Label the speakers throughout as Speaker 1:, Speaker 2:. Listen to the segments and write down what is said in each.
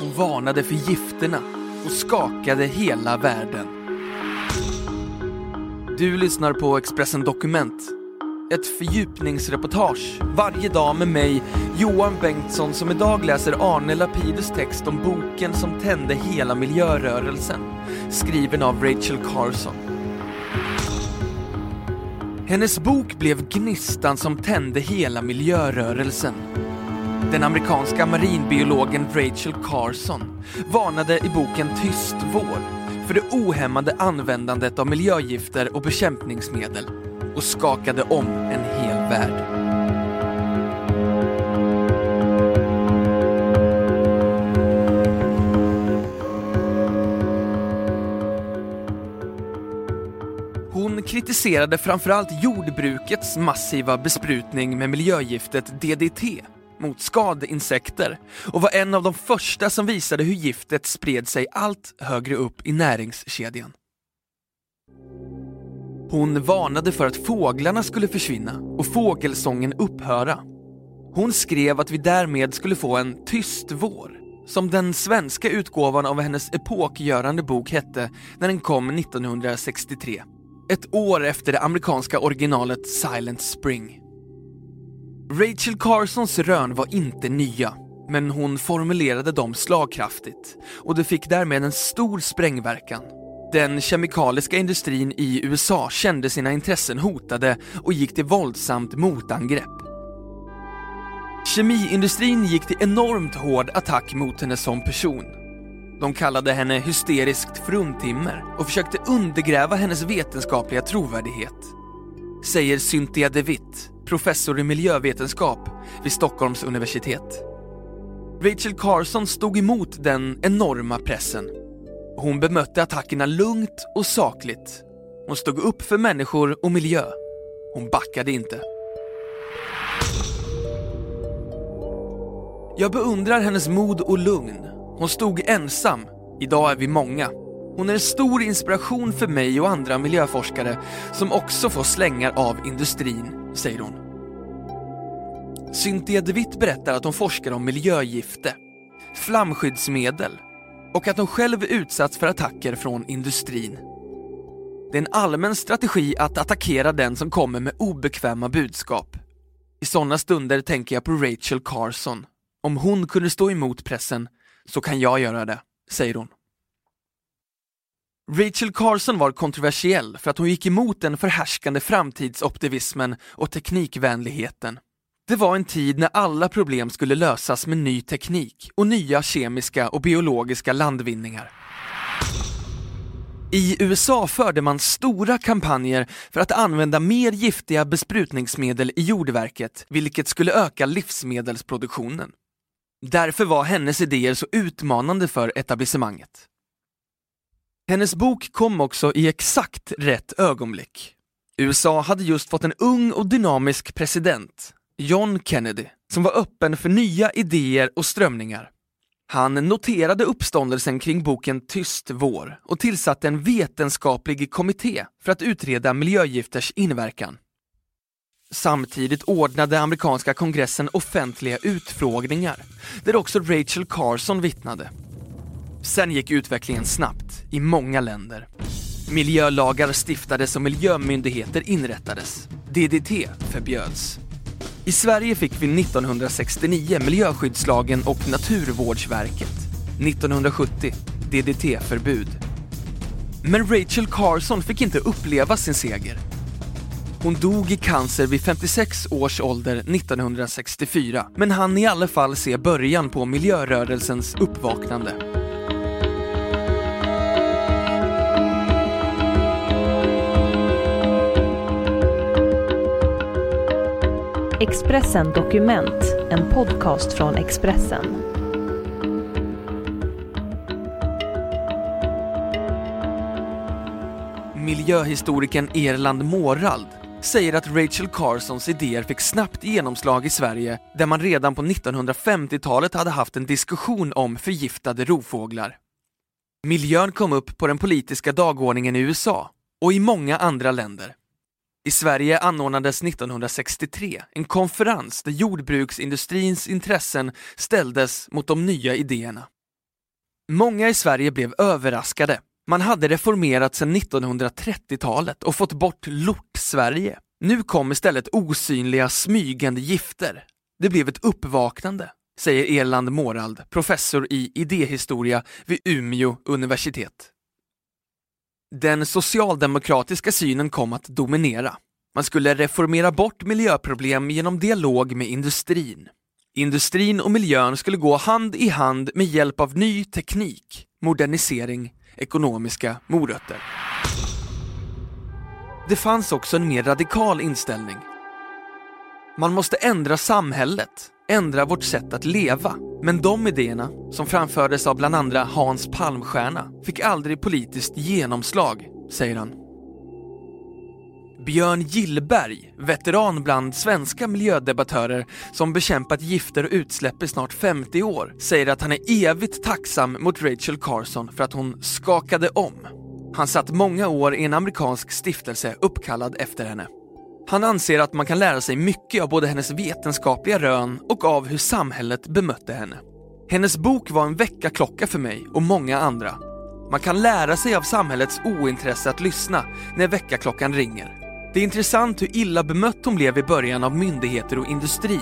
Speaker 1: Hon varnade för gifterna och skakade hela världen. Du lyssnar på Expressen Dokument. Ett fördjupningsreportage varje dag med mig, Johan Bengtsson, som idag läser Arne Lapidus text om boken som tände hela miljörörelsen, skriven av Rachel Carson. Hennes bok blev gnistan som tände hela miljörörelsen den amerikanska marinbiologen Rachel Carson varnade i boken Tyst vår för det ohämmade användandet av miljögifter och bekämpningsmedel och skakade om en hel värld. Hon kritiserade framförallt jordbrukets massiva besprutning med miljögiftet DDT mot skadeinsekter och var en av de första som visade hur giftet spred sig allt högre upp i näringskedjan. Hon varnade för att fåglarna skulle försvinna och fågelsången upphöra. Hon skrev att vi därmed skulle få en tyst vår, som den svenska utgåvan av hennes epokgörande bok hette när den kom 1963. Ett år efter det amerikanska originalet Silent Spring. Rachel Carsons rön var inte nya, men hon formulerade dem slagkraftigt och det fick därmed en stor sprängverkan. Den kemikaliska industrin i USA kände sina intressen hotade och gick till våldsamt motangrepp. Kemiindustrin gick till enormt hård attack mot henne som person. De kallade henne hysteriskt fruntimmer och försökte undergräva hennes vetenskapliga trovärdighet. Säger Cynthia DeWitt, professor i miljövetenskap vid Stockholms universitet. Rachel Carson stod emot den enorma pressen. Hon bemötte attackerna lugnt och sakligt. Hon stod upp för människor och miljö. Hon backade inte. Jag beundrar hennes mod och lugn. Hon stod ensam. Idag är vi många. Hon är en stor inspiration för mig och andra miljöforskare som också får slängar av industrin, säger hon. Cynthia de Witt berättar att hon forskar om miljögifte, flamskyddsmedel och att hon själv utsatts för attacker från industrin. Det är en allmän strategi att attackera den som kommer med obekväma budskap. I sådana stunder tänker jag på Rachel Carson. Om hon kunde stå emot pressen så kan jag göra det, säger hon. Rachel Carson var kontroversiell för att hon gick emot den förhärskande framtidsoptimismen och teknikvänligheten. Det var en tid när alla problem skulle lösas med ny teknik och nya kemiska och biologiska landvinningar. I USA förde man stora kampanjer för att använda mer giftiga besprutningsmedel i jordverket, vilket skulle öka livsmedelsproduktionen. Därför var hennes idéer så utmanande för etablissemanget. Hennes bok kom också i exakt rätt ögonblick. USA hade just fått en ung och dynamisk president, John Kennedy, som var öppen för nya idéer och strömningar. Han noterade uppståndelsen kring boken Tyst vår och tillsatte en vetenskaplig kommitté för att utreda miljögifters inverkan. Samtidigt ordnade amerikanska kongressen offentliga utfrågningar där också Rachel Carson vittnade. Sen gick utvecklingen snabbt i många länder. Miljölagar stiftades och miljömyndigheter inrättades. DDT förbjöds. I Sverige fick vi 1969 miljöskyddslagen och Naturvårdsverket. 1970 DDT-förbud. Men Rachel Carson fick inte uppleva sin seger. Hon dog i cancer vid 56 års ålder 1964, men han i alla fall se början på miljörörelsens uppvaknande.
Speaker 2: Expressen Dokument, en podcast från Expressen.
Speaker 1: Miljöhistorikern Erland Morald säger att Rachel Carsons idéer fick snabbt genomslag i Sverige där man redan på 1950-talet hade haft en diskussion om förgiftade rovfåglar. Miljön kom upp på den politiska dagordningen i USA och i många andra länder. I Sverige anordnades 1963 en konferens där jordbruksindustrins intressen ställdes mot de nya idéerna. Många i Sverige blev överraskade. Man hade reformerat sedan 1930-talet och fått bort Lort-Sverige. Nu kom istället osynliga smygande gifter. Det blev ett uppvaknande, säger Erland Morald, professor i idéhistoria vid Umeå universitet. Den socialdemokratiska synen kom att dominera. Man skulle reformera bort miljöproblem genom dialog med industrin. Industrin och miljön skulle gå hand i hand med hjälp av ny teknik, modernisering, ekonomiska morötter. Det fanns också en mer radikal inställning. Man måste ändra samhället, ändra vårt sätt att leva. Men de idéerna, som framfördes av bland andra Hans Palmstierna, fick aldrig politiskt genomslag, säger han. Björn Gillberg, veteran bland svenska miljödebattörer som bekämpat gifter och utsläpp i snart 50 år, säger att han är evigt tacksam mot Rachel Carson för att hon skakade om. Han satt många år i en amerikansk stiftelse uppkallad efter henne. Han anser att man kan lära sig mycket av både hennes vetenskapliga rön och av hur samhället bemötte henne. Hennes bok var en väckarklocka för mig och många andra. Man kan lära sig av samhällets ointresse att lyssna när väckarklockan ringer. Det är intressant hur illa bemött hon blev i början av myndigheter och industri.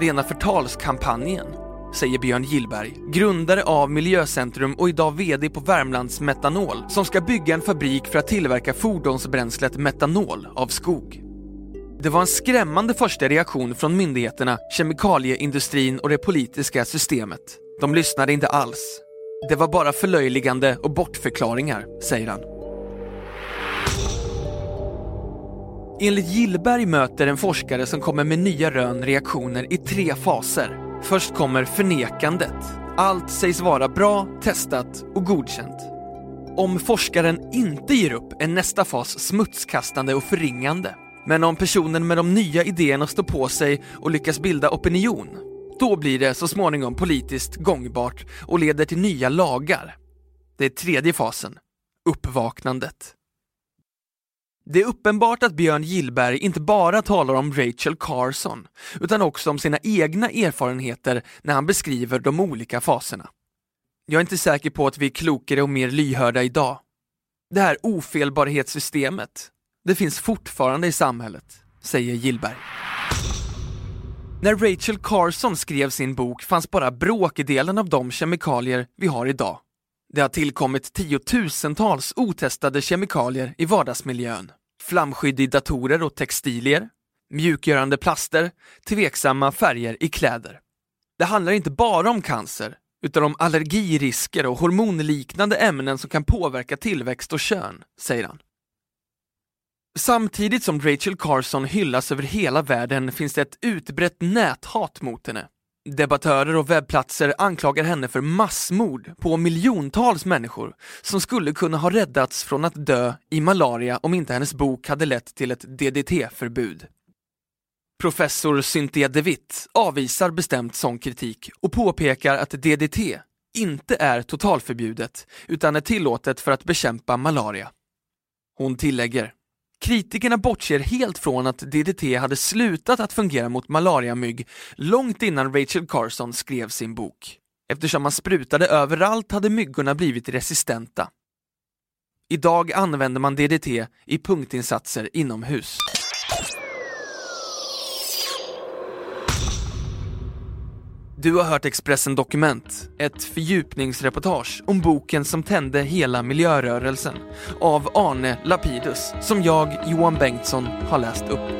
Speaker 1: Rena förtalskampanjen, säger Björn Gillberg, grundare av Miljöcentrum och idag VD på Värmlands Metanol, som ska bygga en fabrik för att tillverka fordonsbränslet metanol av skog. Det var en skrämmande första reaktion från myndigheterna, kemikalieindustrin och det politiska systemet. De lyssnade inte alls. Det var bara förlöjligande och bortförklaringar, säger han. Enligt Gillberg möter en forskare som kommer med nya rön reaktioner i tre faser. Först kommer förnekandet. Allt sägs vara bra, testat och godkänt. Om forskaren inte ger upp är nästa fas smutskastande och förringande. Men om personen med de nya idéerna står på sig och lyckas bilda opinion, då blir det så småningom politiskt gångbart och leder till nya lagar. Det är tredje fasen, uppvaknandet. Det är uppenbart att Björn Gillberg inte bara talar om Rachel Carson, utan också om sina egna erfarenheter när han beskriver de olika faserna. Jag är inte säker på att vi är klokare och mer lyhörda idag. Det här ofelbarhetssystemet, det finns fortfarande i samhället, säger Gillberg. När Rachel Carson skrev sin bok fanns bara bråkdelen av de kemikalier vi har idag. Det har tillkommit tiotusentals otestade kemikalier i vardagsmiljön. Flamskydd i datorer och textilier, mjukgörande plaster, tveksamma färger i kläder. Det handlar inte bara om cancer, utan om allergirisker och hormonliknande ämnen som kan påverka tillväxt och kön, säger han. Samtidigt som Rachel Carson hyllas över hela världen finns det ett utbrett näthat mot henne. Debattörer och webbplatser anklagar henne för massmord på miljontals människor som skulle kunna ha räddats från att dö i malaria om inte hennes bok hade lett till ett DDT-förbud. Professor Cynthia DeWitt avvisar bestämt sån kritik och påpekar att DDT inte är totalförbjudet utan är tillåtet för att bekämpa malaria. Hon tillägger Kritikerna bortser helt från att DDT hade slutat att fungera mot malariamygg långt innan Rachel Carson skrev sin bok. Eftersom man sprutade överallt hade myggorna blivit resistenta. Idag använder man DDT i punktinsatser inomhus. Du har hört Expressen Dokument, ett fördjupningsreportage om boken som tände hela miljörörelsen av Arne Lapidus, som jag, Johan Bengtsson, har läst upp.